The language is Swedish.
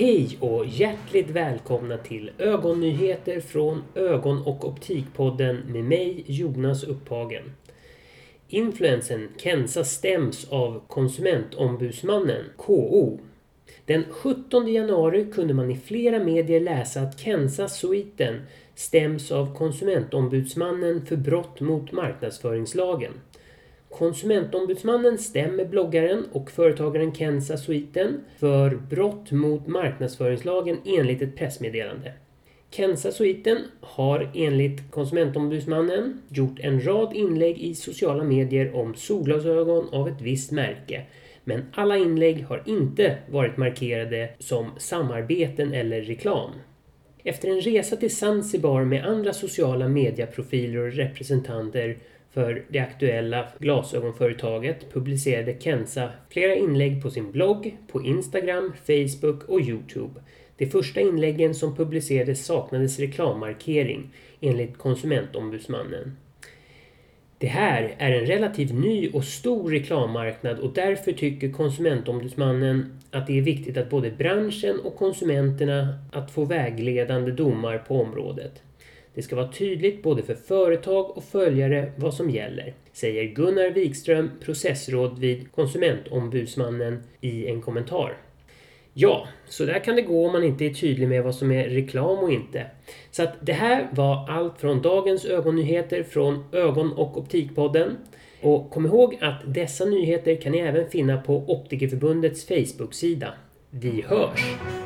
Hej och hjärtligt välkomna till ögonnyheter från Ögon och optikpodden med mig Jonas Upphagen. Influensen Kensa stäms av Konsumentombudsmannen, KO. Den 17 januari kunde man i flera medier läsa att Kensa-sviten stäms av Konsumentombudsmannen för brott mot marknadsföringslagen. Konsumentombudsmannen stämmer bloggaren och företagaren Kenza Suiten för brott mot marknadsföringslagen enligt ett pressmeddelande. Kenza Suiten har enligt Konsumentombudsmannen gjort en rad inlägg i sociala medier om solglasögon av ett visst märke. Men alla inlägg har inte varit markerade som samarbeten eller reklam. Efter en resa till Zanzibar med andra sociala medieprofiler och representanter för det aktuella glasögonföretaget publicerade Kenza flera inlägg på sin blogg, på Instagram, Facebook och Youtube. De första inläggen som publicerades saknades reklammarkering enligt Konsumentombudsmannen. Det här är en relativt ny och stor reklammarknad och därför tycker Konsumentombudsmannen att det är viktigt att både branschen och konsumenterna att få vägledande domar på området. Det ska vara tydligt både för företag och följare vad som gäller, säger Gunnar Wikström, processråd vid Konsumentombudsmannen i en kommentar. Ja, så där kan det gå om man inte är tydlig med vad som är reklam och inte. Så att det här var allt från dagens ögonnyheter från Ögon och Optikpodden. Och kom ihåg att dessa nyheter kan ni även finna på Optikerförbundets Facebook-sida. Vi hörs!